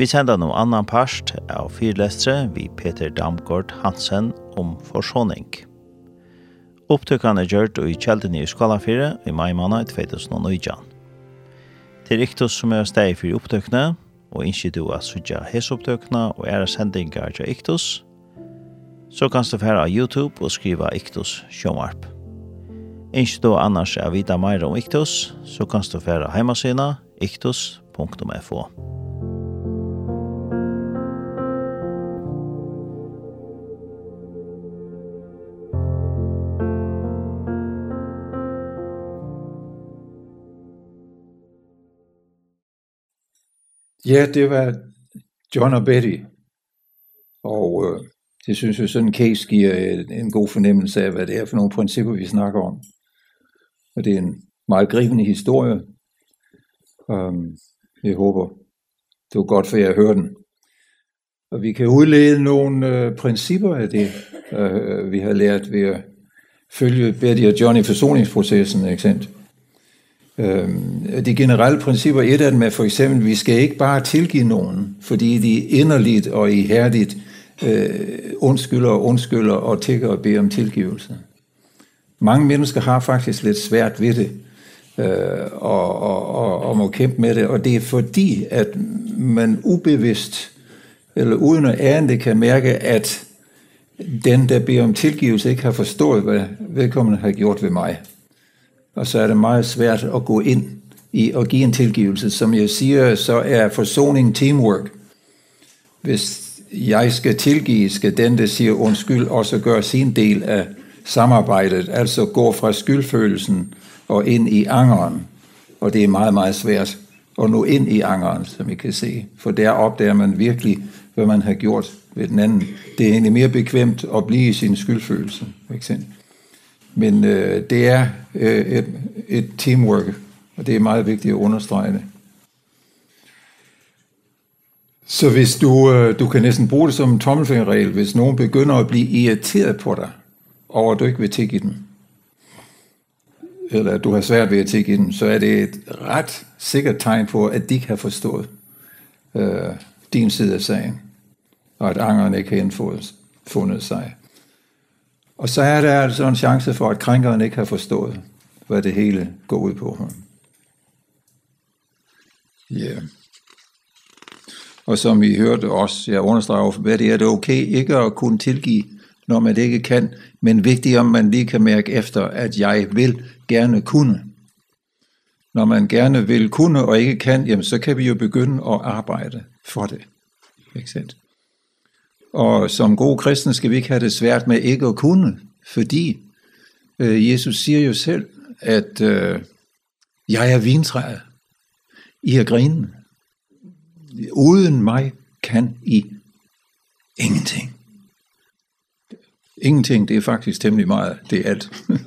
Vi sender noen annan parst av fyrlestre vi Peter Damgård Hansen om forsoning. Opptøkene er gjørt i kjeldene i Skalafire i mai måned 2019. Til Riktos som er steg for opptøkene, og ikke du er suttet hesopptøkene og er sendinger til Riktos, så kan du fære av YouTube og skrive Iktus Sjømarp. Ikke du annars er vita mer om Iktus, så kan du fære hjemmesiden riktos.fo. Ja, det var John og Betty. Og øh, det synes jeg, sådan en case giver en, god fornemmelse af, hvad det er for nogle principper, vi snakker om. Og det er en meget gribende historie. Um, jeg håber, det var godt for jer at høre den. Og vi kan udlede nogle øh, principper af det, øh, vi har lært ved at følge Betty og Johnny forsoningsprocessen, ikke sandt? de generelle principper, er af dem for eksempel, vi skal ikke bare tilgive nogen, fordi de inderligt og ihærdigt eh undskylder og undskylder og tigger og beder om tilgivelse. Mange mennesker har faktisk lidt svært ved det, eh og, og, og, og må kæmpe med det, og det er fordi, at man ubevidst, eller uden at ane det, kan mærke, at den, der beder om tilgivelse, ikke har forstået, hvad vedkommende har gjort ved mig og så er det meget svært at gå ind i og give en tilgivelse. Som jeg siger, så er forsoning teamwork. Hvis jeg skal tilgive, skal den, der siger undskyld, også gøre sin del af samarbejdet, altså gå fra skyldfølelsen og ind i angeren. Og det er meget, meget svært at nå ind i angeren, som I kan se. For der opdager man virkelig, hvad man har gjort ved den anden. Det er egentlig mere bekvemt at blive i sin skyldfølelse, for eksempel. Men øh, det er øh, et, et teamwork, og det er meget vigtigt at understrege det. Så hvis du, øh, du kan næsten bruge det som en tommelfingerregel, hvis nogen begynder at blive irriteret på dig, over at du ikke vil tikke i dem, eller at du har svært ved at tikke dem, så er det et ret sikkert tegn på, at de ikke har forstået øh, din side af sagen, og at angeren ikke har indfundet sig. Og så er der altså en chance for, at krænkeren ikke har forstået, hvad det hele går ud på. Ja. Yeah. Og som I hørte også, jeg understreger, hvad det er, det er okay ikke at kunne tilgive, når man det ikke kan, men vigtigt, om man lige kan mærke efter, at jeg vil gerne kunne. Når man gerne vil kunne og ikke kan, jamen, så kan vi jo begynde at arbejde for det. Ikke sandt? Og som gode kristne skal vi ikke have det svært med ikke at kunne, fordi øh, Jesus siger jo selv, at øh, jeg er vintræet, I er grinen. Uden mig kan I ingenting. Ingenting, det er faktisk temmelig meget, det er alt.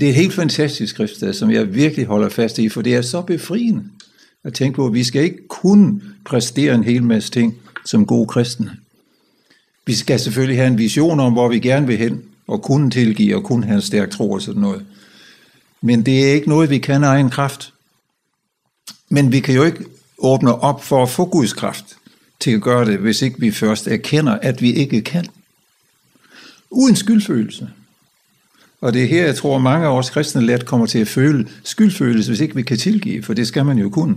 Det er et helt fantastisk skriftsted, som jeg virkelig holder fast i, for det er så befriende at tænke på, at vi skal ikke kun præstere en hel masse ting, som gode kristne. Vi skal selvfølgelig have en vision om, hvor vi gerne vil hen, og kunne tilgive, og kunne have en stærk tro og sådan noget. Men det er ikke noget, vi kan af egen kraft. Men vi kan jo ikke åbne op for at få Guds kraft til at gøre det, hvis ikke vi først erkender, at vi ikke kan. Uden skyldfølelse. Og det er her, jeg tror, mange af os kristne let kommer til at føle skyldfølelse, hvis ikke vi kan tilgive, for det skal man jo kunne.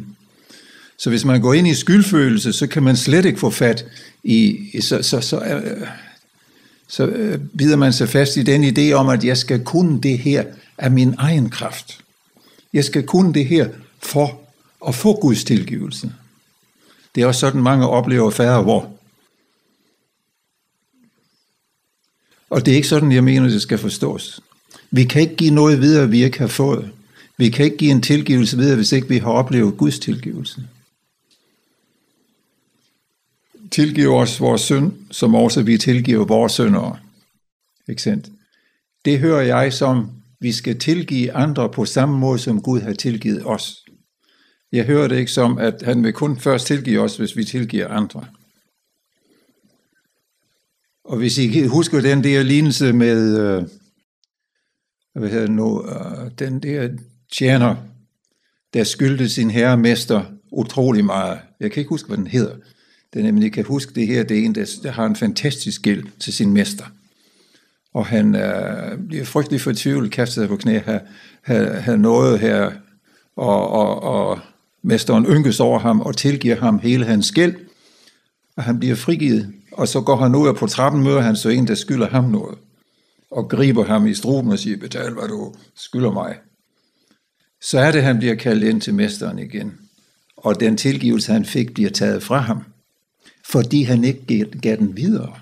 Så hvis man går ind i skyldfølelse, så kan man slet ikke få fat i, så, så, så, øh, så øh, bider man sig fast i den idé om, at jeg skal kunne det her af min egen kraft. Jeg skal kunne det her for at få Guds tilgivelse. Det er også sådan, mange oplever færre hvor. Og det er ikke sådan, jeg mener, det skal forstås. Vi kan ikke give noget videre, vi ikke har fået. Vi kan ikke give en tilgivelse videre, hvis ikke vi har oplevet Guds tilgivelse tilgiv os vores synd, som også vi tilgiver vores syndere. Ikke sandt? Det hører jeg som, vi skal tilgive andre på samme måde, som Gud har tilgivet os. Jeg hører det ikke som, at han vil kun først tilgive os, hvis vi tilgiver andre. Og hvis I husker den der lignelse med, øh, hvad hedder det nu, øh, den der tjener, der skyldte sin herremester utrolig meget. Jeg kan ikke huske, hvad den hedder det er nemlig, jeg kan huske det her, det er en, der, der har en fantastisk gæld til sin mester. Og han øh, bliver frygtelig fortvivlet, kastet på knæ, har, har, har noget her, og, og, og mesteren ynkes over ham og tilgiver ham hele hans gæld, og han bliver frigivet. Og så går han ud, og på trappen møder han så en, der skylder ham noget, og griber ham i struben og siger, betal hvad du skylder mig. Så er det, han bliver kaldt ind til mesteren igen, og den tilgivelse, han fik, bliver taget fra ham fordi han ikke gav den videre.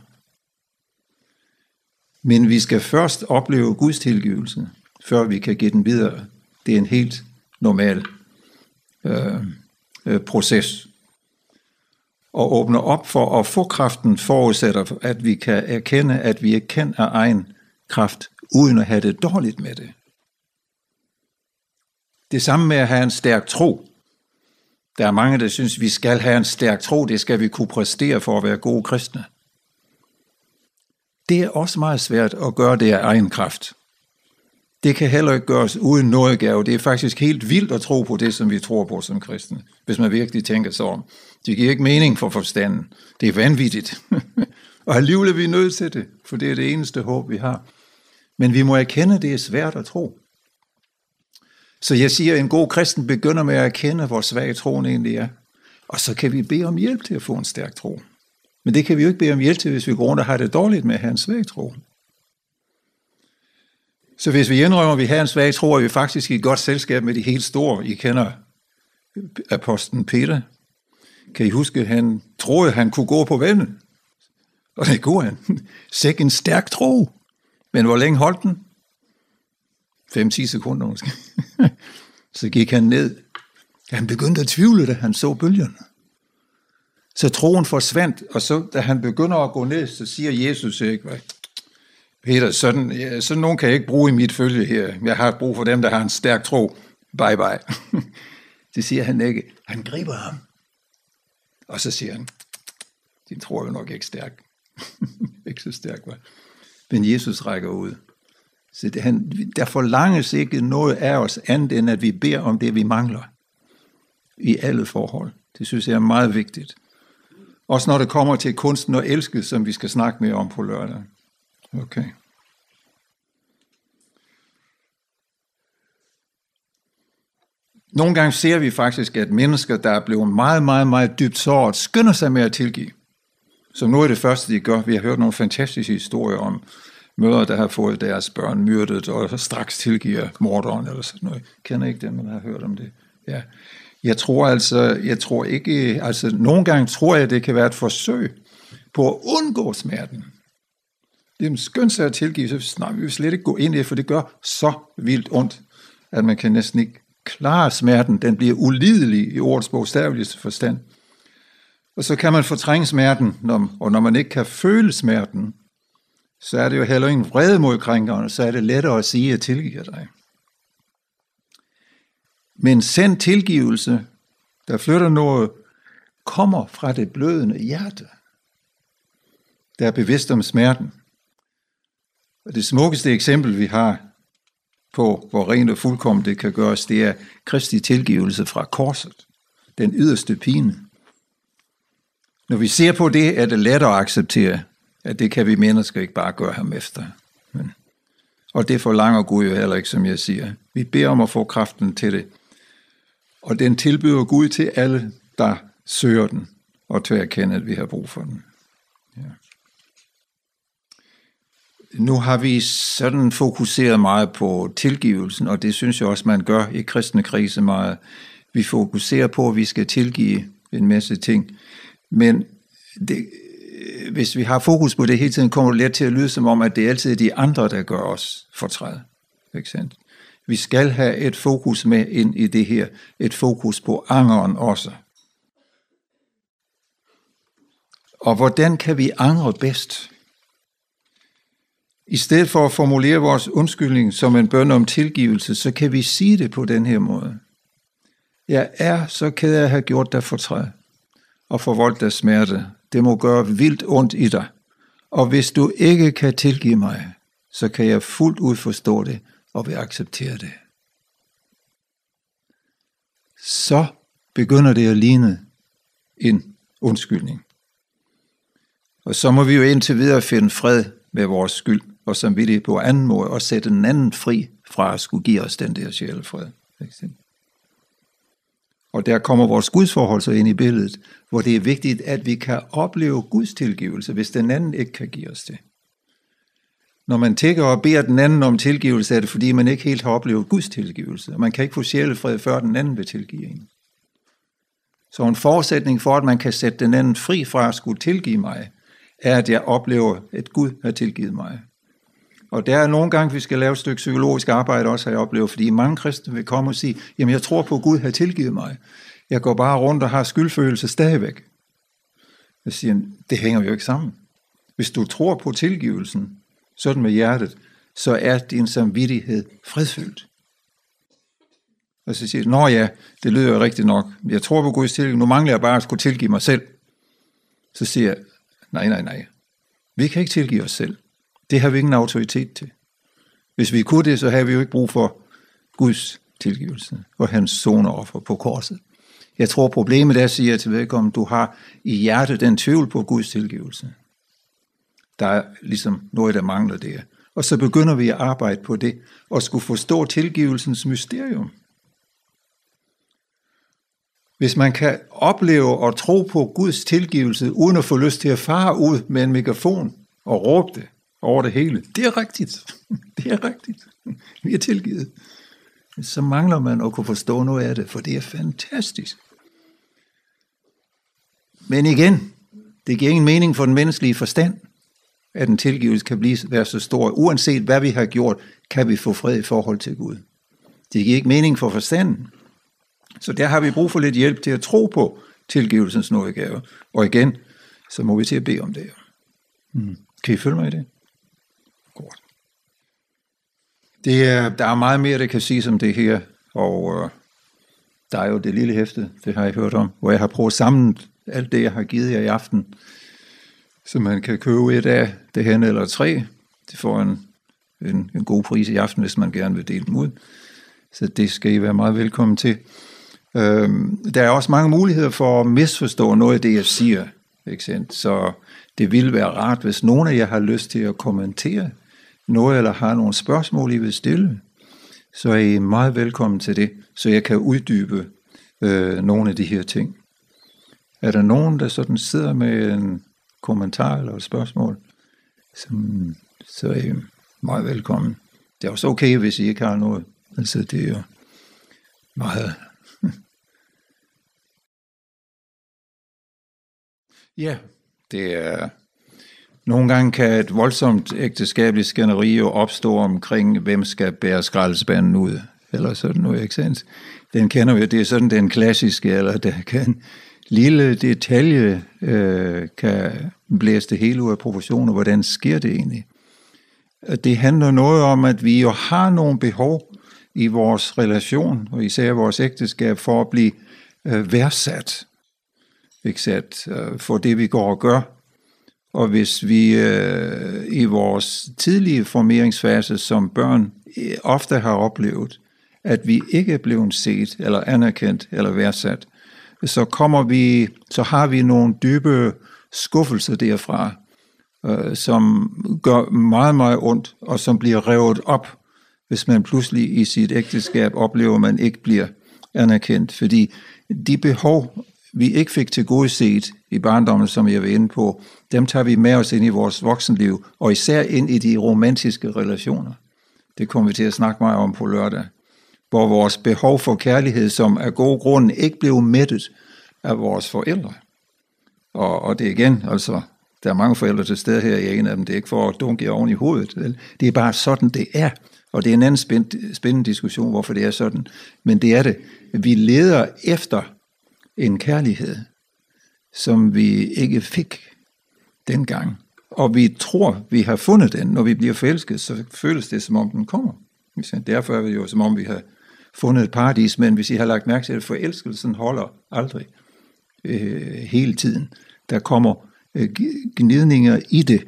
Men vi skal først opleve Guds tilgivelse, før vi kan give den videre. Det er en helt normal øh, øh, proces. Og åbne op for at få kraften forudsætter, at vi kan erkende, at vi er kendt af egen kraft, uden at have det dårligt med det. Det samme med at have en stærk tro. Der er mange, der synes, vi skal have en stærk tro, det skal vi kunne præstere for at være gode kristne. Det er også meget svært at gøre det af egen kraft. Det kan heller ikke gøres uden nådegave. Det er faktisk helt vildt at tro på det, som vi tror på som kristne, hvis man virkelig tænker sig om. Det giver ikke mening for forstanden. Det er vanvittigt. og alligevel er vi nødt til det, for det er det eneste håb, vi har. Men vi må erkende, at det er svært at tro. Så jeg siger, at en god kristen begynder med at erkende, hvor svag troen egentlig er. Og så kan vi bede om hjælp til at få en stærk tro. Men det kan vi jo ikke bede om hjælp til, hvis vi går rundt og har det dårligt med at have en svag tro. Så hvis vi indrømmer, at vi har en svag tro, er vi faktisk i et godt selskab med de helt store. I kender apostlen Peter. Kan I huske, han troede, han kunne gå på vandet? Og det kunne han. Sæk en stærk tro. Men hvor længe holdt den? 5-10 sekunder måske. så gik han ned. Han begyndte at tvivle, da han så bølgerne. Så troen forsvandt, og så, da han begynder at gå ned, så siger Jesus ikke, hvad? Peter, sådan, ja, sådan nogen kan jeg ikke bruge i mit følge her. Jeg har brug for dem, der har en stærk tro. Bye bye. det siger han ikke. Han griber ham. Og så siger han, din tro er jo nok ikke stærk. ikke så stærk, hvad? Men Jesus rækker ud. Så det, han, der forlanges ikke noget af os andet, end at vi beder om det, vi mangler. I alle forhold. Det synes jeg er meget vigtigt. Også når det kommer til kunsten og elske, som vi skal snakke mere om på lørdag. Okay. Nogle gange ser vi faktisk, at mennesker, der er blevet meget, meget, meget dybt såret, skynder sig med at tilgive. Som nu er det første, de gør. Vi har hørt nogle fantastiske historier om mødre, der har fået deres børn myrdet, og straks tilgiver morderen eller sådan noget. Jeg kender ikke det, men har hørt om det. Ja. Jeg tror altså, jeg tror ikke, altså nogle gange tror jeg, det kan være et forsøg på at undgå smerten. Det er en skøn sag at tilgive, så snart vi vil slet ikke gå ind i, for det gør så vildt ondt, at man kan næsten ikke klare smerten. Den bliver ulidelig i ordets bogstaveligste forstand. Og så kan man fortrænge smerten, når, og når man ikke kan føle smerten, så er det jo heller ingen vrede mod krænkeren, så er det lettere at sige, at jeg tilgiver dig. Men send tilgivelse, der flytter noget, kommer fra det blødende hjerte, der er bevidst om smerten. Og det smukkeste eksempel, vi har på, hvor rent og fuldkommen det kan gøres, det er Kristi tilgivelse fra korset, den yderste pine. Når vi ser på det, er det lettere at acceptere at det kan vi mennesker ikke bare gøre ham efter. Men, og det forlanger Gud jo heller ikke, som jeg siger. Vi beder om at få kraften til det. Og den tilbyder Gud til alle, der søger den, og til at erkende, at vi har brug for den. Ja. Nu har vi sådan fokuseret meget på tilgivelsen, og det synes jeg også, man gør i kristne krise meget. Vi fokuserer på, at vi skal tilgive en masse ting. Men det, hvis vi har fokus på det hele tiden, kommer det let til at lyde som om, at det er altid de andre, der gør os fortræd. Ikke sandt? Vi skal have et fokus med ind i det her. Et fokus på angeren også. Og hvordan kan vi angre bedst? I stedet for at formulere vores undskyldning som en bøn om tilgivelse, så kan vi sige det på den her måde. Jeg er så ked af at have gjort dig fortræd og forvoldt dig smerte Det må gøre vildt ondt i dig. Og hvis du ikke kan tilgive mig, så kan jeg fuldt ud forstå det og vil acceptere det. Så begynder det at ligne en undskyldning. Og så må vi jo indtil videre finde fred med vores skyld og samvittighed på anden måde og sætte den anden fri fra at skulle give os den der sjælefred. For eksempel. Og der kommer vores gudsforhold så ind i billedet, hvor det er vigtigt, at vi kan opleve Guds tilgivelse, hvis den anden ikke kan give os det. Når man tigger og beder den anden om tilgivelse, er det fordi, man ikke helt har oplevet Guds tilgivelse, man kan ikke få sjælefred, før den anden vil tilgive en. Så en forudsætning for, at man kan sætte den anden fri fra at skulle tilgive mig, er, at jeg oplever, at Gud har tilgivet mig og der er nogle gange, vi skal lave et stykke psykologisk arbejde også, har jeg oplevet, fordi mange kristne vil komme og sige, jamen jeg tror på, at Gud har tilgivet mig. Jeg går bare rundt og har skyldfølelse stadigvæk. Jeg siger, det hænger jo ikke sammen. Hvis du tror på tilgivelsen, sådan med hjertet, så er din samvittighed fredfyldt. Og så siger jeg, nå ja, det lyder jo rigtigt nok. Jeg tror på Guds tilgivelse, nu mangler jeg bare at skulle tilgive mig selv. Så siger jeg, nej, nej, nej. Vi kan ikke tilgive os selv. Det har vi ingen autoritet til. Hvis vi kunne det, så har vi jo ikke brug for Guds tilgivelse og hans soneoffer på korset. Jeg tror problemet er, siger jeg til vedkommende, du har i hjertet den tvivl på Guds tilgivelse. Der er ligesom noget, der mangler der. Og så begynder vi at arbejde på det, og skulle forstå tilgivelsens mysterium. Hvis man kan opleve og tro på Guds tilgivelse, uden at få lyst til at fare ud med en megafon og råbe det, over det hele. Det er rigtigt. Det er rigtigt. Vi er tilgivet. Så mangler man at kunne forstå noget af det, for det er fantastisk. Men igen, det giver ingen mening for den menneskelige forstand, at en tilgivelse kan blive, være så stor. Uanset hvad vi har gjort, kan vi få fred i forhold til Gud. Det giver ikke mening for forstanden. Så der har vi brug for lidt hjælp til at tro på tilgivelsens nådegave. Og igen, så må vi til at bede om det. Mm. Kan I følge mig i det? Det, der er meget mere, der kan sige om det her, og øh, der er jo det lille hæfte, det har jeg hørt om, hvor jeg har prøvet sammen alt det, jeg har givet jer i aften, så man kan købe et af det her eller tre. Det får en, en, en god pris i aften, hvis man gerne vil dele dem ud. Så det skal I være meget velkommen til. Øhm, der er også mange muligheder for at misforstå noget af det, jeg siger. Ikke sandt? Så det ville være rart, hvis nogen af jer har lyst til at kommentere noget eller har nogle spørgsmål, I vil stille, så er I meget velkommen til det, så jeg kan uddybe øh, nogle af de her ting. Er der nogen, der sådan sidder med en kommentar eller et spørgsmål, som, så er I meget velkommen. Det er også okay, hvis I ikke har noget. Altså, det er jo meget... ja, det er Nogle gange kan et voldsomt ægteskabeligt skænderi jo opstå omkring, hvem skal bære skraldespanden ud, eller sådan noget, ikke sandt? Den kender vi, det er sådan den klassiske, eller der kan lille detalje øh, kan blæse det hele ud af proportioner, hvordan sker det egentlig? Det handler noget om, at vi jo har nogle behov i vores relation, og især vores ægteskab, for at blive øh, værdsat, ikke sandt? For det vi går og gør, Og hvis vi øh, i vores tidlige formeringsfase som børn ofte har oplevet, at vi ikke er blevet set eller anerkendt eller værdsat, så kommer vi, så har vi nogle dybe skuffelser derfra, øh, som gør meget, meget ondt, og som bliver revet op, hvis man pludselig i sit ægteskab oplever, at man ikke bliver anerkendt. Fordi de behov vi ikke fik til gode set i barndommen, som jeg var inde på, dem tager vi med os ind i vores voksenliv, og især ind i de romantiske relationer. Det kommer vi til at snakke meget om på lørdag. Hvor vores behov for kærlighed, som af gode grunde ikke blev mættet af vores forældre. Og, og det er igen, altså, der er mange forældre til stede her, jeg er en af dem, det er ikke for at dunke jer oven i hovedet. Vel? Det er bare sådan, det er. Og det er en anden spændende diskussion, hvorfor det er sådan. Men det er det. Vi leder efter en kærlighed, som vi ikke fik dengang. Og vi tror, vi har fundet den. Når vi bliver forelsket, så føles det, som om den kommer. Derfor er det jo, som om vi har fundet et paradis, men hvis I har lagt mærke til, at forelskelsen holder aldrig øh, hele tiden. Der kommer øh, gnidninger i det,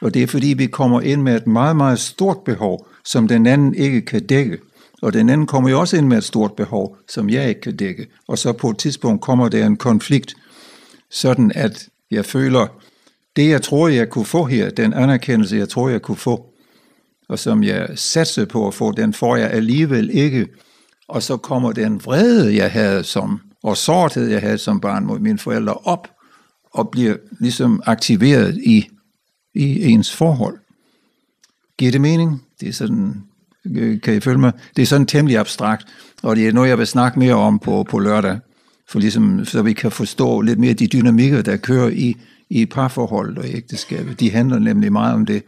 og det er fordi, vi kommer ind med et meget, meget stort behov, som den anden ikke kan dække. Og den anden kommer jo også ind med et stort behov, som jeg ikke kan dække. Og så på et tidspunkt kommer der en konflikt, sådan at jeg føler, det jeg tror, jeg kunne få her, den anerkendelse, jeg tror, jeg kunne få, og som jeg satser på at få, den får jeg alligevel ikke. Og så kommer den vrede, jeg havde som, og sorthed, jeg havde som barn mod mine forældre, op og bliver ligesom aktiveret i, i ens forhold. Giver det mening? Det er sådan Kan I følge mig? Det er sådan temmelig abstrakt, og det er noget, jeg vil snakke mere om på, på lørdag, for ligesom, så vi kan forstå lidt mere de dynamikker, der kører i, i parforhold og ægteskabet. De handler nemlig meget om det.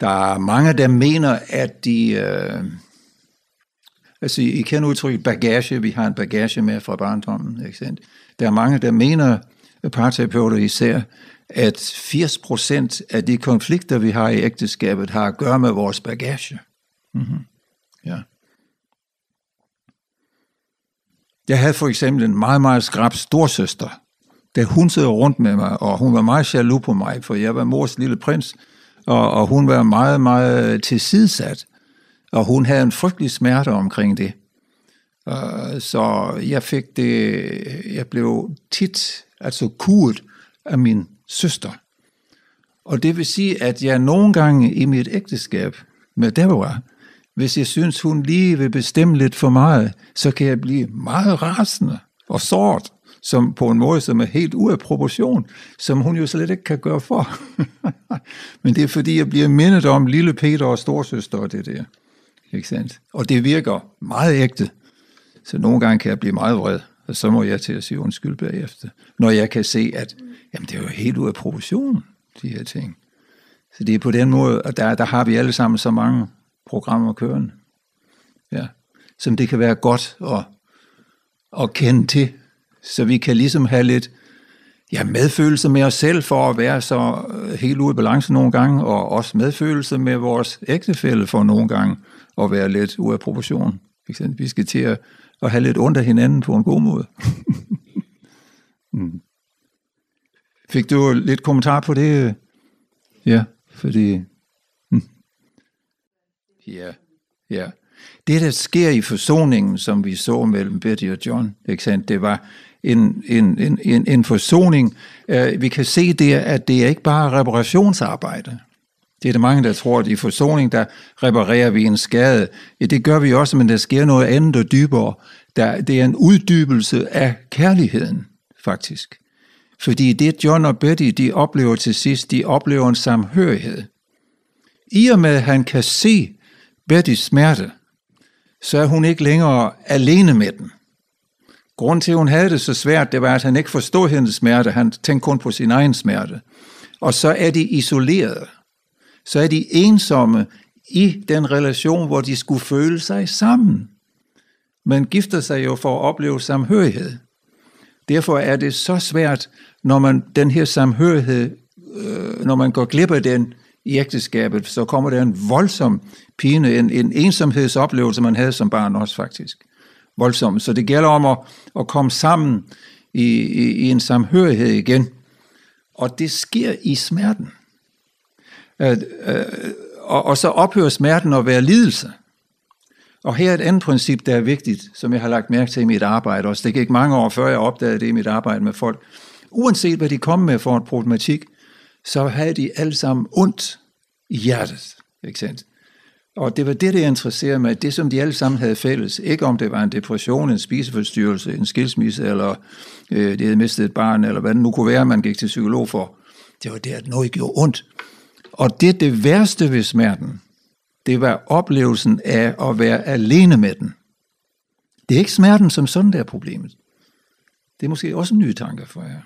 Der er mange, der mener, at de... Øh, altså, I kender udtrykket bagage. Vi har en bagage med fra barndommen, ikke sant? Der er mange, der mener, parterapeuter især, at 80% af de konflikter, vi har i ægteskabet, har at gøre med vores bagage. Mm-hmm. Ja. Jeg havde for eksempel en meget, meget skrab storsøster. Da hun sidder rundt med mig, og hun var meget jaloux på mig, for jeg var mors lille prins, og, og hun var meget, meget tilsidesat. Og hun havde en frygtelig smerte omkring det. Uh, så jeg fik det, jeg blev tit, altså kuret af min søster. Og det vil sige, at jeg nogle gange i mit ægteskab med Deborah, Hvis jeg synes, hun lever bestemmeligt for meget, så kan jeg blive meget rasende og sårt, som på en måde, som er helt ude af proportion, som hun jo slet ikke kan gøre for. Men det er fordi, jeg bliver mindet om lille Peter og storsøster og det der. Ikke sandt? Og det virker meget ægte. Så nogle gange kan jeg blive meget vred, og så må jeg til at sige undskyld bagefter. Når jeg kan se, at jamen, det er jo helt ude af proportion, de her ting. Så det er på den måde, og der, der har vi alle sammen så mange programmer kørende. Ja. Som det kan være godt at, at kende til, så vi kan ligesom have lidt ja, medfølelse med os selv for at være så helt ude i balance nogle gange, og også medfølelse med vores ægtefælde for nogle gange at være lidt ude af proportion. For eksempel, vi skal til at, at have lidt ondt af hinanden på en god måde. mm. Fik du lidt kommentar på det? Ja, fordi Ja, ja. Det, der sker i forsoningen, som vi så mellem Betty og John, ikke sant? det var en, en, en, en, en forsoning. Uh, vi kan se det, at det er ikke bare reparationsarbejde. Det er det mange, der tror, at i forsoning, der reparerer vi en skade. Ja, det gør vi også, men der sker noget andet og dybere. Der, det er en uddybelse af kærligheden, faktisk. Fordi det, John og Betty, de oplever til sidst, de oplever en samhørighed. I og med, at han kan se Bettys smerte, så er hun ikke længere alene med den. Grunden til, at hun havde det så svært, det var, at han ikke forstod hendes smerte. Han tænkte kun på sin egen smerte. Og så er de isolerede. Så er de ensomme i den relation, hvor de skulle føle sig sammen. Men gifter sig jo for at opleve samhørighed. Derfor er det så svært, når man den her samhørighed, øh, når man går glip af den, i ægteskabet, så kommer der en voldsom pine, en, en ensomhedsoplevelse, man havde som barn også faktisk. Voldsom. Så det gælder om at, at komme sammen i, i, i en samhørighed igen. Og det sker i smerten. Øh, øh, og, og så ophører smerten at være lidelse. Og her er et andet princip, der er vigtigt, som jeg har lagt mærke til i mit arbejde også. Det gik mange år før, jeg opdagede det i mit arbejde med folk. Uanset hvad de kom med for en problematik, så havde de alle sammen ondt i hjertet. Ikke sandt? Og det var det, der interesserede mig, det som de alle sammen havde fælles. Ikke om det var en depression, en spiseforstyrrelse, en skilsmisse, eller øh, de havde mistet et barn, eller hvad det nu kunne være, man gik til psykolog for. Det var det, at noget gjorde ondt. Og det, det værste ved smerten, det var oplevelsen af at være alene med den. Det er ikke smerten som sådan, der er problemet. Det er måske også en ny tanke for jer.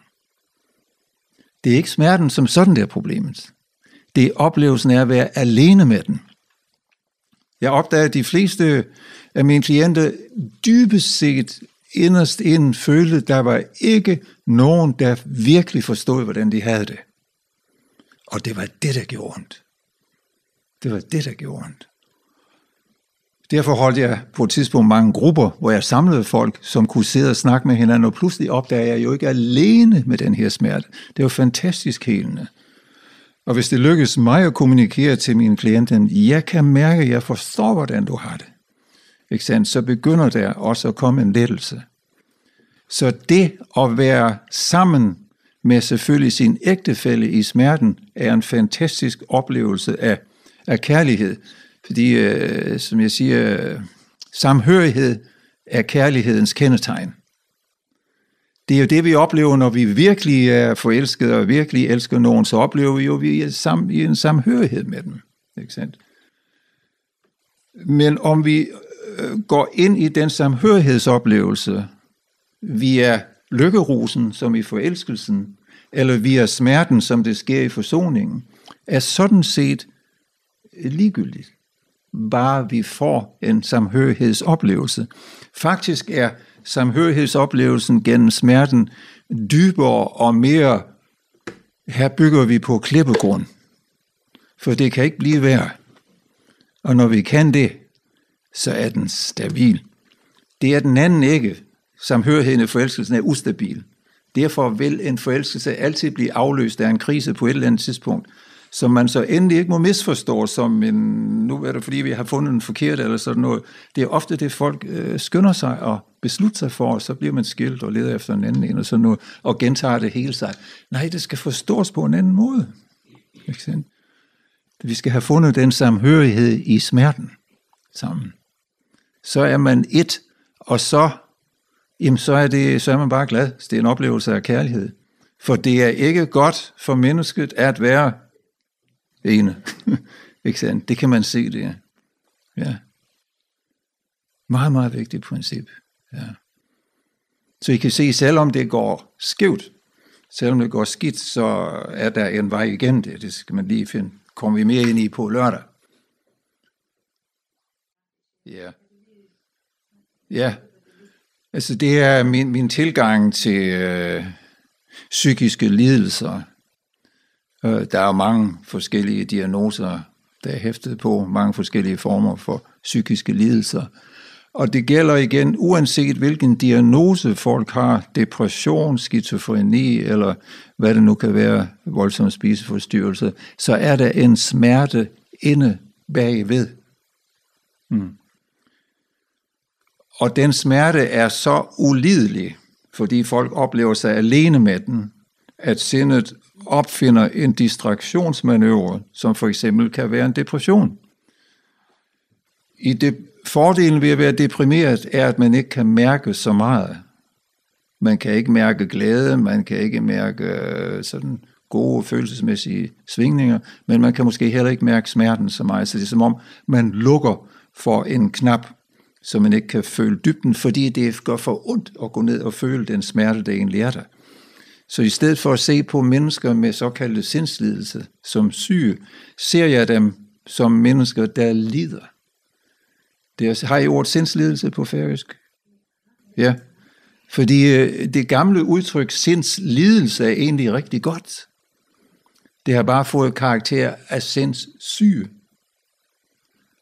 Det er ikke smerten som sådan, der er problemet. Det er oplevelsen af at være alene med den. Jeg opdager, at de fleste af mine klienter dybest set inderst inden følte, at der var ikke nogen, der virkelig forstod, hvordan de havde det. Og det var det, der gjorde ondt. Det var det, der gjorde ondt. Derfor holdt jeg på et tidspunkt mange grupper, hvor jeg samlede folk, som kunne sidde og snakke med hinanden, og pludselig opdager jeg jo ikke alene med den her smerte. Det var fantastisk helende. Og hvis det lykkes mig at kommunikere til mine klienter, jeg kan mærke, at jeg forstår, hvordan du har det, ikke sant? så begynder der også at komme en lettelse. Så det at være sammen med selvfølgelig sin ægtefælle i smerten, er en fantastisk oplevelse af, af kærlighed, Fordi, øh, som jeg siger, samhørighed er kærlighedens kendetegn. Det er jo det, vi oplever, når vi virkelig er forelskede og virkelig elsker nogen, så oplever vi jo, at vi er sam, i en samhørighed med dem. Ikke sandt? Men om vi går ind i den samhørighedsoplevelse via lykkerusen, som i forelskelsen, eller via smerten, som det sker i forsoningen, er sådan set ligegyldigt bare vi får en samhørighedsoplevelse. Faktisk er samhørighedsoplevelsen gennem smerten dybere og mere, her bygger vi på klippegrund. For det kan ikke blive værre. Og når vi kan det, så er den stabil. Det er den anden ikke. Samhørigheden i forelskelsen er ustabil. Derfor vil en forelskelse altid blive afløst af en krise på et eller andet tidspunkt som man så endelig ikke må misforstå som en, nu er det fordi vi har fundet en forkert eller sådan noget. Det er ofte det, folk øh, skynder sig og beslutter sig for, og så bliver man skilt og leder efter en anden en og sådan noget, og gentager det hele sig. Nej, det skal forstås på en anden måde. Ikke sandt? Vi skal have fundet den samhørighed i smerten sammen. Så er man et, og så, jamen så, er det, så er man bare glad. Det er en oplevelse af kærlighed. For det er ikke godt for mennesket at være ene. ikke sandt? Det kan man se det, Ja. Meget, meget vigtigt princip. Ja. Så I kan se, selvom det går skævt, selvom det går skidt, så er der en vej igen det. Det skal man lige finde. Kommer vi mere ind i på lørdag? Ja. Ja. Altså det er min, min tilgang til øh, psykiske lidelser Øh, der er mange forskellige diagnoser, der er hæftet på, mange forskellige former for psykiske lidelser. Og det gælder igen, uanset hvilken diagnose folk har, depression, skizofreni eller hvad det nu kan være, voldsom spiseforstyrrelse, så er der en smerte inde bagved. Mm. Og den smerte er så ulidelig, fordi folk oplever sig alene med den, at sindet opfinder en distraktionsmanøvre, som for eksempel kan være en depression. I det fordelen ved at være deprimeret er, at man ikke kan mærke så meget. Man kan ikke mærke glæde, man kan ikke mærke sådan gode følelsesmæssige svingninger, men man kan måske heller ikke mærke smerten så meget. Så det er som om, man lukker for en knap, så man ikke kan føle dybden, fordi det gør for ondt at gå ned og føle den smerte, det egentlig er der. Så i stedet for at se på mennesker med såkaldte sindslidelse som syge, ser jeg dem som mennesker, der lider. Det er, har I ordet sindslidelse på færøsk? Ja. Fordi det gamle udtryk sindslidelse er egentlig rigtig godt. Det har bare fået karakter af sindssyge.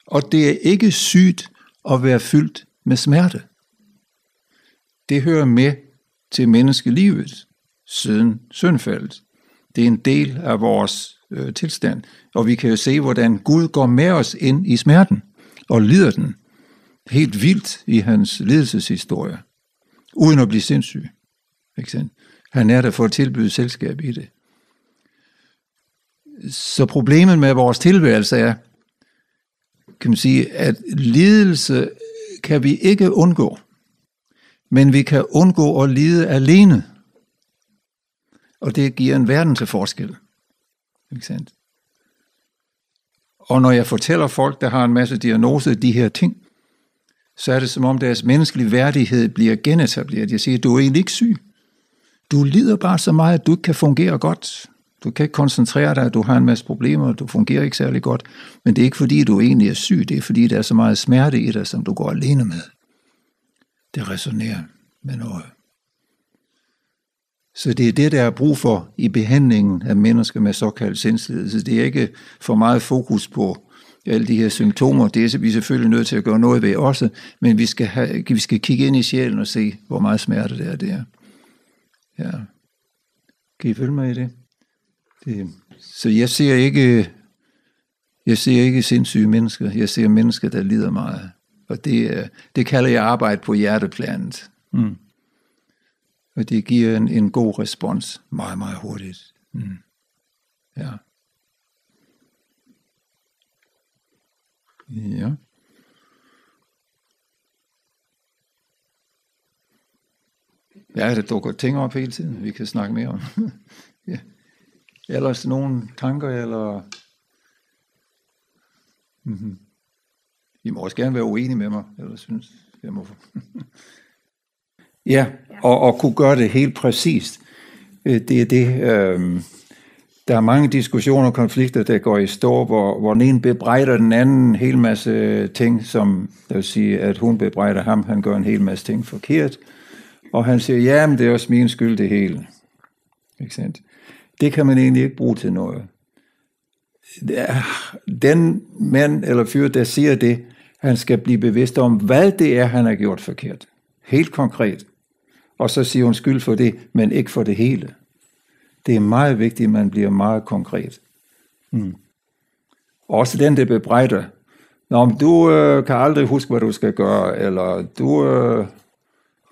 Og det er ikke sygt at være fyldt med smerte. Det hører med til menneskelivet siden syndfældet. Det er en del af vores øh, tilstand, og vi kan jo se, hvordan Gud går med os ind i smerten og lider den helt vildt i hans lidelseshistorie, uden at blive sindssyg. Ikke sant? Han er der for at tilbyde selskab i det. Så problemet med vores tilværelse er, kan man sige, at lidelse kan vi ikke undgå. Men vi kan undgå at lide alene. Og det giver en verden til forskel. Ikke sant? Og når jeg fortæller folk, der har en masse diagnoser de her ting, så er det som om deres menneskelige værdighed bliver genetableret. Jeg siger, du er egentlig ikke syg. Du lider bare så meget, at du ikke kan fungere godt. Du kan ikke koncentrere dig, du har en masse problemer, du fungerer ikke særlig godt. Men det er ikke fordi, du egentlig er syg, det er fordi, der er så meget smerte i dig, som du går alene med. Det resonerer med noget. Så det er det, der er brug for i behandlingen af mennesker med såkaldt sindslidelse. Det er ikke for meget fokus på alle de her symptomer. Det er vi selvfølgelig nødt til at gøre noget ved også, men vi skal, have, vi skal kigge ind i sjælen og se, hvor meget smerte det er. Det er. Ja. Kan I følge mig i det? det? Så jeg ser ikke, jeg ser ikke sindssyge mennesker. Jeg ser mennesker, der lider meget. Og det, det kalder jeg arbejde på hjerteplanet. Mm. Og det giver en, en god respons meget, meget hurtigt. Mm. Ja. Ja. Ja, det dukker ting op hele tiden, vi kan snakke mere om. ja. Ellers nogle tanker, eller... Mm -hmm. I må også gerne være uenige med mig, eller synes jeg må... Ja, og, og kunne gøre det helt præcist. Det er det, øh, der er mange diskussioner og konflikter, der går i stå, hvor, hvor den ene bebrejder den anden en hel masse ting, som det vil sige, at hun bebrejder ham, han gør en hel masse ting forkert, og han siger, ja, men det er også min skyld det hele. Ikke sandt? Det kan man egentlig ikke bruge til noget. Den mand eller fyr, der siger det, han skal blive bevidst om, hvad det er, han har gjort forkert. Helt konkret og så siger hun skyld for det, men ikke for det hele. Det er meget vigtigt, at man bliver meget konkret. Mm. Også den, der bebrejder. Nå, men du øh, kan aldrig huske, hvad du skal gøre, eller du, øh,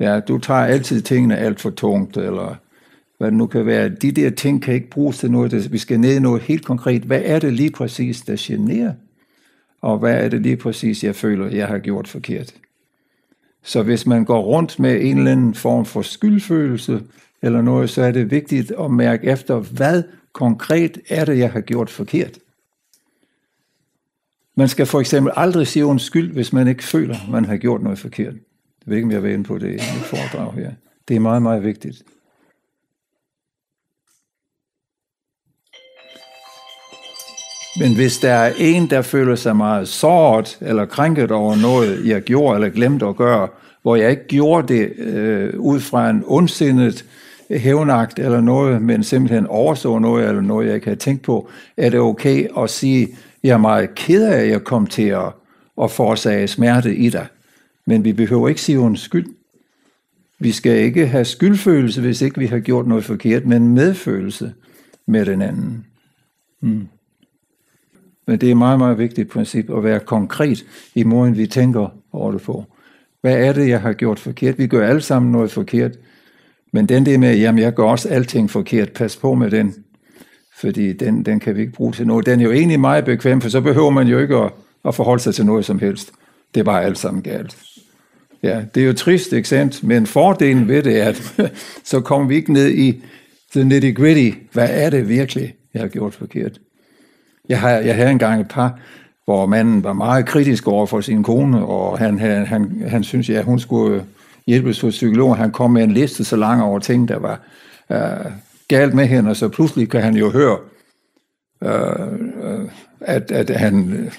ja, du tager altid tingene alt for tungt, eller hvad det nu kan være. De der ting kan ikke bruges til noget. Vi skal ned i noget helt konkret. Hvad er det lige præcis, der generer? Og hvad er det lige præcis, jeg føler, jeg har gjort forkert? Så hvis man går rundt med en eller anden form for skyldfølelse eller noget, så er det vigtigt at mærke efter, hvad konkret er det, jeg har gjort forkert. Man skal for eksempel aldrig sige en skyld, hvis man ikke føler, man har gjort noget forkert. Det ved ikke, om jeg vil ind på det i mit foredrag her. Det er meget, meget vigtigt. Men hvis der er en, der føler sig meget såret eller krænket over noget, jeg gjorde eller glemte at gøre, hvor jeg ikke gjorde det øh, ud fra en ondsindet hævnagt eller noget, men simpelthen overså noget eller noget, jeg ikke havde tænkt på, er det okay at sige, jeg er meget ked af, at jeg kom til at, at forsage smerte i dig. Men vi behøver ikke sige undskyld. Vi skal ikke have skyldfølelse, hvis ikke vi har gjort noget forkert, men medfølelse med den anden. Mm. Men det er meget, meget vigtigt princip at være konkret i måden, vi tænker over det på. Hvad er det, jeg har gjort forkert? Vi gør alle sammen noget forkert. Men den der med, jamen jeg gør også alting forkert, pas på med den. Fordi den, den kan vi ikke bruge til noget. Den er jo egentlig meget bekvem, for så behøver man jo ikke at, at forholde sig til noget som helst. Det er bare alt sammen galt. Ja, det er jo trist, ikke sandt? Men fordelen ved det er, at så kommer vi ikke ned i the nitty-gritty. Hvad er det virkelig, jeg har gjort forkert? Jeg har jeg havde engang et par hvor manden var meget kritisk over for sin kone og han han han, han synes ja hun skulle hjælpes hos psykolog. Han kom med en liste så lang over ting der var øh, galt med hende og så pludselig kan han jo høre øh, at at han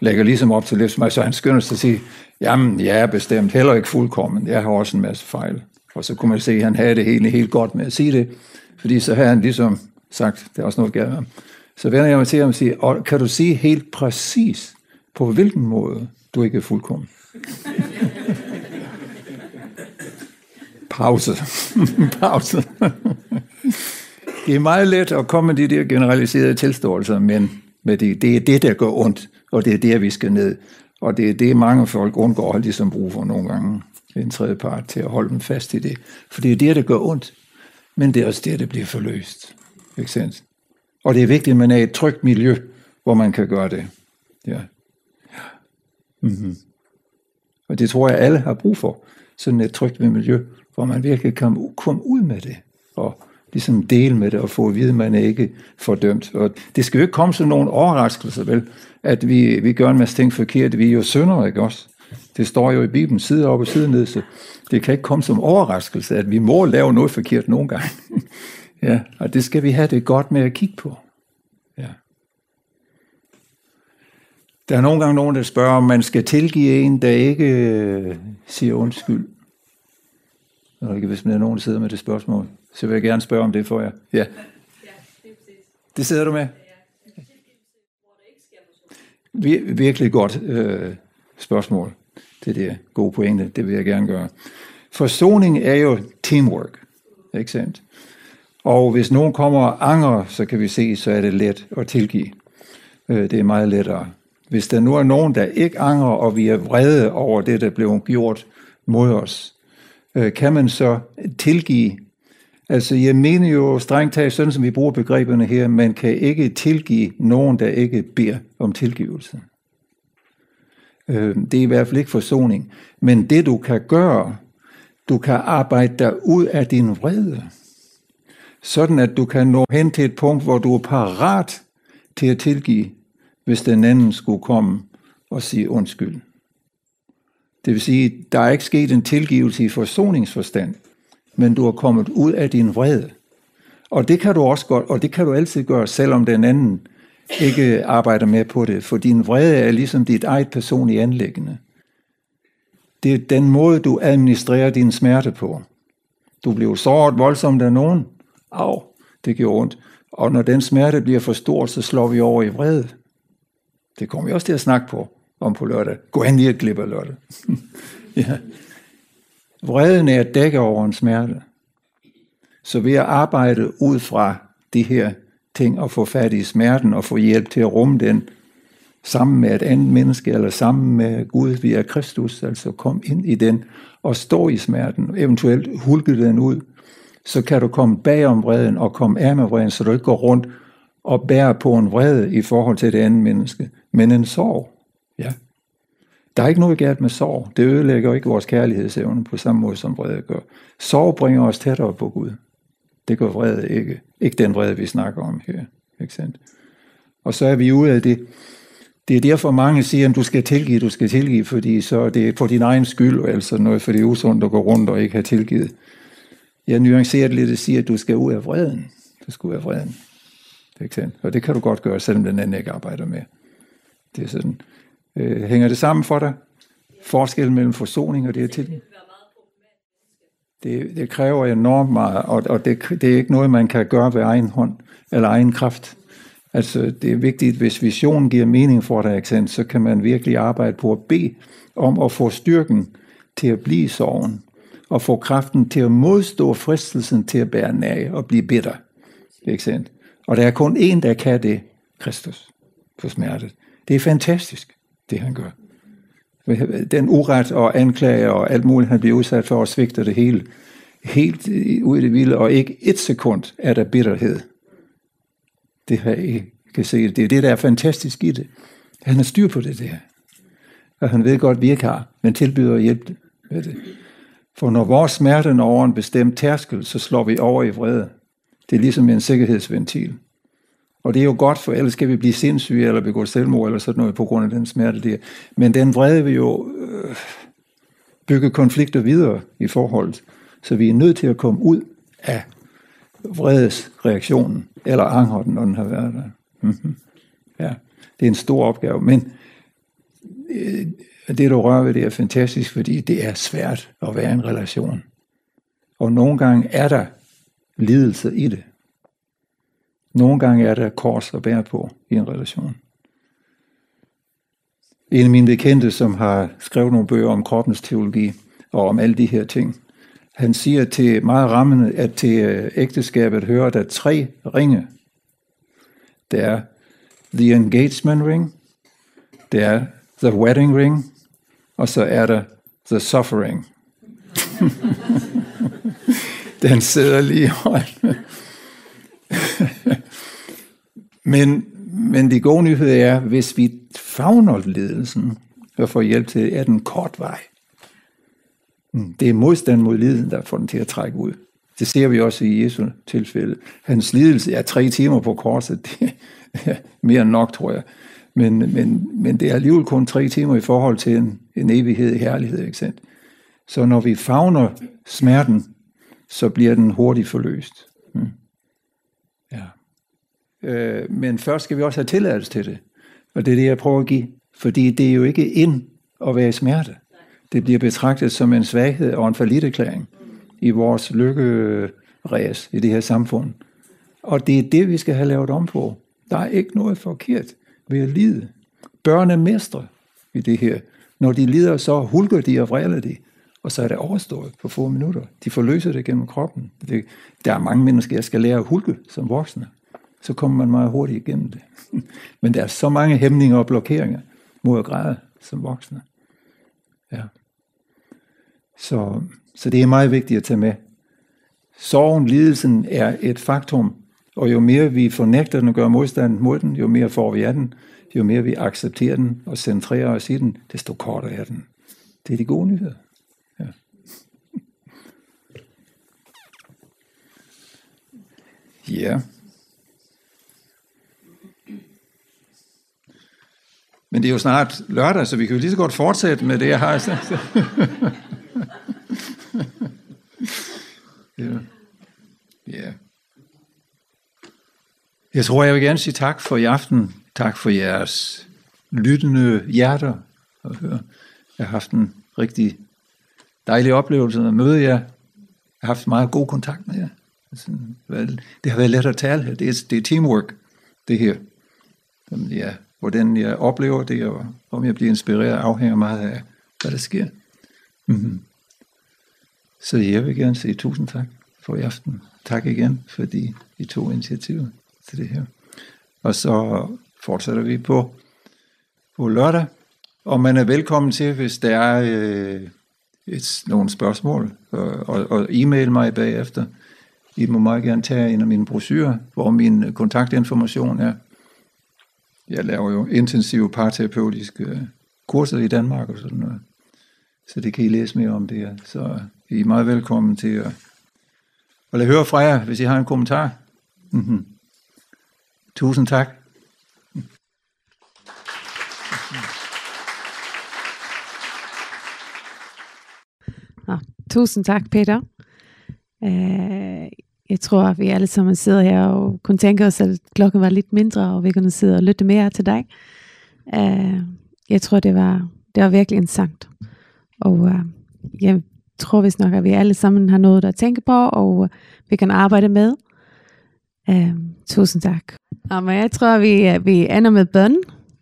lægger ligesom op til livsmag, så han skynder sig at sige, jamen, jeg er bestemt heller ikke fuldkommen, jeg har også en masse fejl. Og så kunne man se, at han havde det hele helt godt med at sige det, fordi så havde han ligesom sagt, det er også noget galt med så vender jeg mig til ham og siger, kan du se helt præcis, på hvilken måde du ikke er fuldkommen? Pause. Pause. det er meget let at komme med de der generaliserede tilståelser, men, med det, det er det, der går ondt, og det er der, vi skal ned. Og det er det, mange folk undgår at ligesom bruge for nogle gange en tredje part til at holde dem fast i det. For det er det, der går ondt, men det er også det, der bliver forløst. Ikke sandt? Og det er vigtigt, at man er i et trygt miljø, hvor man kan gøre det. Ja. Mm -hmm. Og det tror jeg, alle har brug for. Sådan et trygt miljø, hvor man virkelig kan komme ud med det. Og ligesom dele med det og få at vide, at man er ikke fordømt. Og det skal jo ikke komme som nogen overraskelse, vel? At vi, vi gør en masse ting forkert. Vi er jo syndere, ikke også? Det står jo i Bibelen side op og side ned, så det kan ikke komme som overraskelse, at vi må lave noget forkert nogen gang. Ja, og det skal vi have det godt med at kigge på. Ja. Der er nogle gange nogen, der spørger, om man skal tilgive en, der ikke siger undskyld. Og ikke, hvis man er nogen, der sidder med det spørgsmål, så vil jeg gerne spørge om det for jer. Ja. ja det, det sidder du med? Ja. Virkelig godt øh, spørgsmål. Det er det gode pointe. Det vil jeg gerne gøre. Forsoning er jo teamwork. Ikke sandt? Og hvis nogen kommer og angrer, så kan vi se, så er det let at tilgive. Det er meget lettere. Hvis der nu er nogen, der ikke angrer, og vi er vrede over det, der blev gjort mod os, kan man så tilgive. Altså, jeg mener jo strengt taget, sådan som vi bruger begreberne her, man kan ikke tilgive nogen, der ikke beder om tilgivelse. Det er i hvert fald ikke forsoning. Men det du kan gøre, du kan arbejde dig ud af din vrede sådan at du kan nå hen til et punkt, hvor du er parat til at tilgive, hvis den anden skulle komme og sige undskyld. Det vil sige, der er ikke sket en tilgivelse i forsoningsforstand, men du er kommet ud af din vrede. Og det kan du også godt, og det kan du altid gøre, selvom den anden ikke arbejder med på det, for din vrede er ligesom dit eget personlige anlæggende. Det er den måde, du administrerer din smerte på. Du bliver såret voldsomt af nogen, Au, det gjorde ondt. Og når den smerte bliver for stor, så slår vi over i vrede. Det kommer vi også til at snakke på om på lørdag. Gå hen lige et glip af lørdag. ja. Vreden er at dække over en smerte. Så ved at arbejde ud fra de her ting og få fat i smerten og få hjælp til at rumme den sammen med et andet menneske eller sammen med Gud via Kristus, altså kom ind i den og stå i smerten, eventuelt hulke den ud så kan du komme bag om vreden og komme af med vreden, så du ikke går rundt og bærer på en vrede i forhold til det andet menneske, men en sorg. Ja. Der er ikke noget galt med sorg. Det ødelægger ikke vores kærlighedsevne på samme måde, som vrede gør. Sorg bringer os tættere på Gud. Det gør vrede ikke. Ikke den vrede, vi snakker om her. Ikke sandt? Og så er vi ude af det. Det er derfor mange siger, at du skal tilgive, du skal tilgive, fordi så det er det på din egen skyld, eller sådan noget, for det er usundt at gå rundt og ikke have tilgivet jeg nuancerer lidt og siger, at du skal ud af vreden. Du skal ud af vreden. For eksempel. Og det kan du godt gøre, selvom den anden ikke arbejder med. Det er sådan. Øh, hænger det sammen for dig? Forskellen mellem forsoning og det her til? Det, det kræver enormt meget, og, og det, det er ikke noget, man kan gøre ved egen hånd eller egen kraft. Altså, det er vigtigt, hvis visionen giver mening for dig, eksempel, så kan man virkelig arbejde på at bede om at få styrken til at blive sorgen og få kraften til at modstå fristelsen til at bære nag og blive bitter. Ikke sandt. Og der er kun en, der kan det, Kristus, for smertet. Det er fantastisk, det han gør. Den uret og anklager og alt muligt, han bliver udsat for, og svigter det hele, helt ud i det vilde, og ikke et sekund er der bitterhed. Det har jeg kan se. Det er det, der er fantastisk i det. Han har styr på det der. Og han ved godt, vi ikke har, men tilbyder at hjælpe med det. For når vores smerte når over en bestemt tærskel, så slår vi over i vrede. Det er ligesom en sikkerhedsventil. Og det er jo godt, for ellers skal vi blive sindssyge, eller begå selvmord, eller sådan noget, på grund af den smerte der. Men den vrede vil jo øh, bygge konflikter videre i forholdet. Så vi er nødt til at komme ud af vredesreaktionen, eller angerten, når den har været der. Mm -hmm. Ja, det er en stor opgave, men øh, det du rører ved, det er fantastisk, fordi det er svært at være i en relation. Og nogle gange er der lidelse i det. Nogle gange er der kors at bære på i en relation. En af mine bekendte, som har skrevet nogle bøger om kroppens teologi og om alle de her ting, han siger til meget rammende, at til ægteskabet hører der tre ringe. Det er the engagement ring, det er the wedding ring, Og så er det the suffering. Den sidder lige i men, men de gode nyheder er, hvis vi fagner lidelsen og får hjælp til, er den kort vej. Det er modstand mod lidelsen, der får den til at trække ud. Det ser vi også i Jesu tilfælde. Hans lidelse er tre timer på korset. Det er mere end nok, tror jeg. Men, men, men det er alligevel kun tre timer i forhold til en en evighed i herlighed, ikke sandt? Så når vi favner smerten, så bliver den hurtigt forløst. Mm. Ja. Øh, men først skal vi også have tilladelse til det. Og det er det, jeg prøver at give. Fordi det er jo ikke ind at være i smerte. Det bliver betragtet som en svaghed og en forlitterklæring i vores lykkeræs i det her samfund. Og det er det, vi skal have lavet om på. Der er ikke noget forkert ved at lide. Børn er mestre i det her. Når de lider, så hulker de og vræler de. Og så er det overstået på få minutter. De forløser det gennem kroppen. Det, der er mange mennesker, jeg skal lære at hulke som voksne. Så kommer man meget hurtigt igennem det. Men der er så mange hæmninger og blokeringer mod at græde som voksne. Ja. Så, så det er meget vigtigt at tage med. Sorgen, lidelsen er et faktum. Og jo mere vi fornægter den og gør modstand mod den, jo mere får vi af den jo mere vi accepterer den og centrerer os i den, desto kortere er den. Det er de gode nyheder. Ja. ja. Men det er jo snart lørdag, så vi kan jo lige så godt fortsætte med det, jeg har sagt. ja. Ja. Jeg tror, jeg vil gerne sige tak for i aften. Tak for jeres lyttende hjerter. Jeg har haft en rigtig dejlig oplevelse at møde jer. Jeg har haft meget god kontakt med jer. Det har været let at tale her. Det er, det er teamwork, det her. Ja, hvordan jeg oplever det, og om jeg bliver inspireret, afhænger meget af, hvad der sker. Mm -hmm. Så jeg vil gerne sige tusind tak for i aften. Tak igen, fordi I tog initiativet til det her. Og så fortsætter vi på, på lørdag. Og man er velkommen til, hvis der er øh, et, nogle spørgsmål, og, og, og e-mail mig bagefter. I må meget gerne tage en af mine brosyrer, hvor min kontaktinformation er. Jeg laver jo intensive parterapeutiske kurser i Danmark og sådan noget. Så det kan I læse mere om det her. Så I er meget velkommen til at, at lade høre fra jer, hvis I har en kommentar. Mm -hmm. Tusind tak. Tusen tak, Peter. Eh, jeg tror, at vi alle sammen sidder her og kunne tænke os, at klokken var lidt mindre, og vi kunne sidde og lytte mere til dig. Eh, jeg tror, det var, det var virkelig en sangt. Og uh, jeg tror vist nok, at vi alle sammen har noget at tænke på, og vi kan arbejde med. Øh, tusen tak. Ja, men jeg tror, at vi, vi ender med bøn,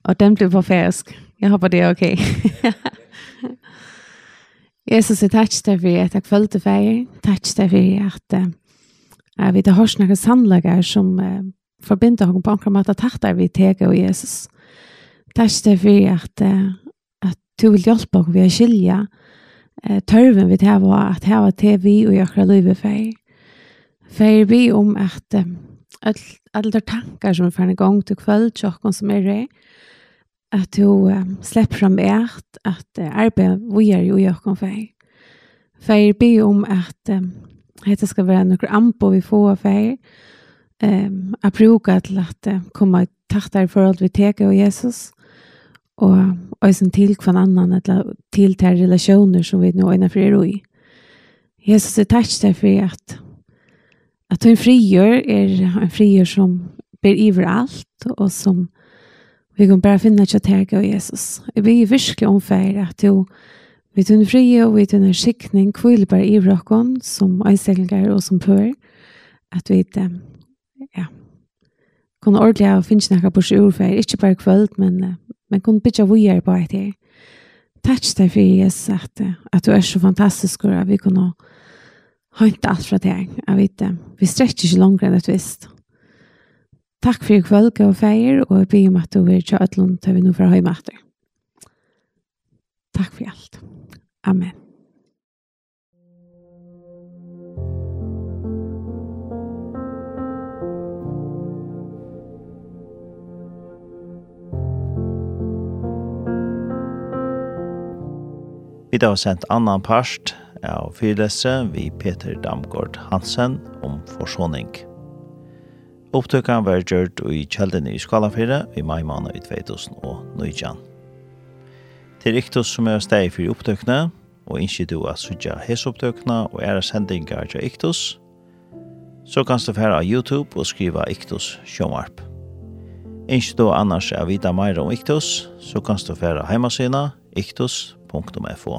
og den blev på færsk. Jeg håber, det er okay. Jesus, jeg takk deg for at jeg følte feir. Takk deg for at jeg vet at hørs noen sannlegger som uh, forbinder henne på anker måte. takk deg vi teg og Jesus. Takk deg for at, uh, at du vil hjelpe oss ved å skilje uh, tørven vi teg og at her var til vi og gjør livet feir. Feir vi om at uh, alle de tanker som er ferdig gang til kveld, tjokken som er det, at du um, slipper fram et, at uh, arbeid vi er jo i åkken feir. Feir be om at um, dette skal være noen ampo vi får feir, um, at bruka til at uh, komme tattar i forhold vi teke og Jesus, og også til hver annan, til til relasjoner som vi nå øyne fri i. Jesus er takk deg for at at en frigjør er en frigjør som ber iver alt, og som Vi kan bara finna att jag och Jesus. Vi blir virkelig omfärd att du vi tunn fri og vi tunn skikning bara i råkon som eiseglinger og som pør. At vi ikke, ja, kan ordentlig og finnes noe på sjurfær, ikke bare kvöld, men, men kan bytja vujer på etter. Takk deg for Jesus at, at du er så fantastisk og at vi kan ha inte allt fra deg. Jag vet det. Vi sträcker inte längre enn et visst. Takk for i kvöld, og feir, og jeg blir om at du vil kjøre ætlund til vi nå fra høyme etter. Takk for alt. Amen. Vi har sendt annan parst av fyrlese vi Peter Damgård Hansen om forsoning. Opptøkken var gjørt i kjeldene i Skalafire i mai måned i 2019. Det er Iktus som er steg for opptøkene, og ikke du at sudja hesopptøkene og er sendinger til Iktus, så kan du fære av YouTube og skrive Iktus Sjømarp. Ikke du annars er vita mer om Iktus, så kan du fære heimasina iktus.fo.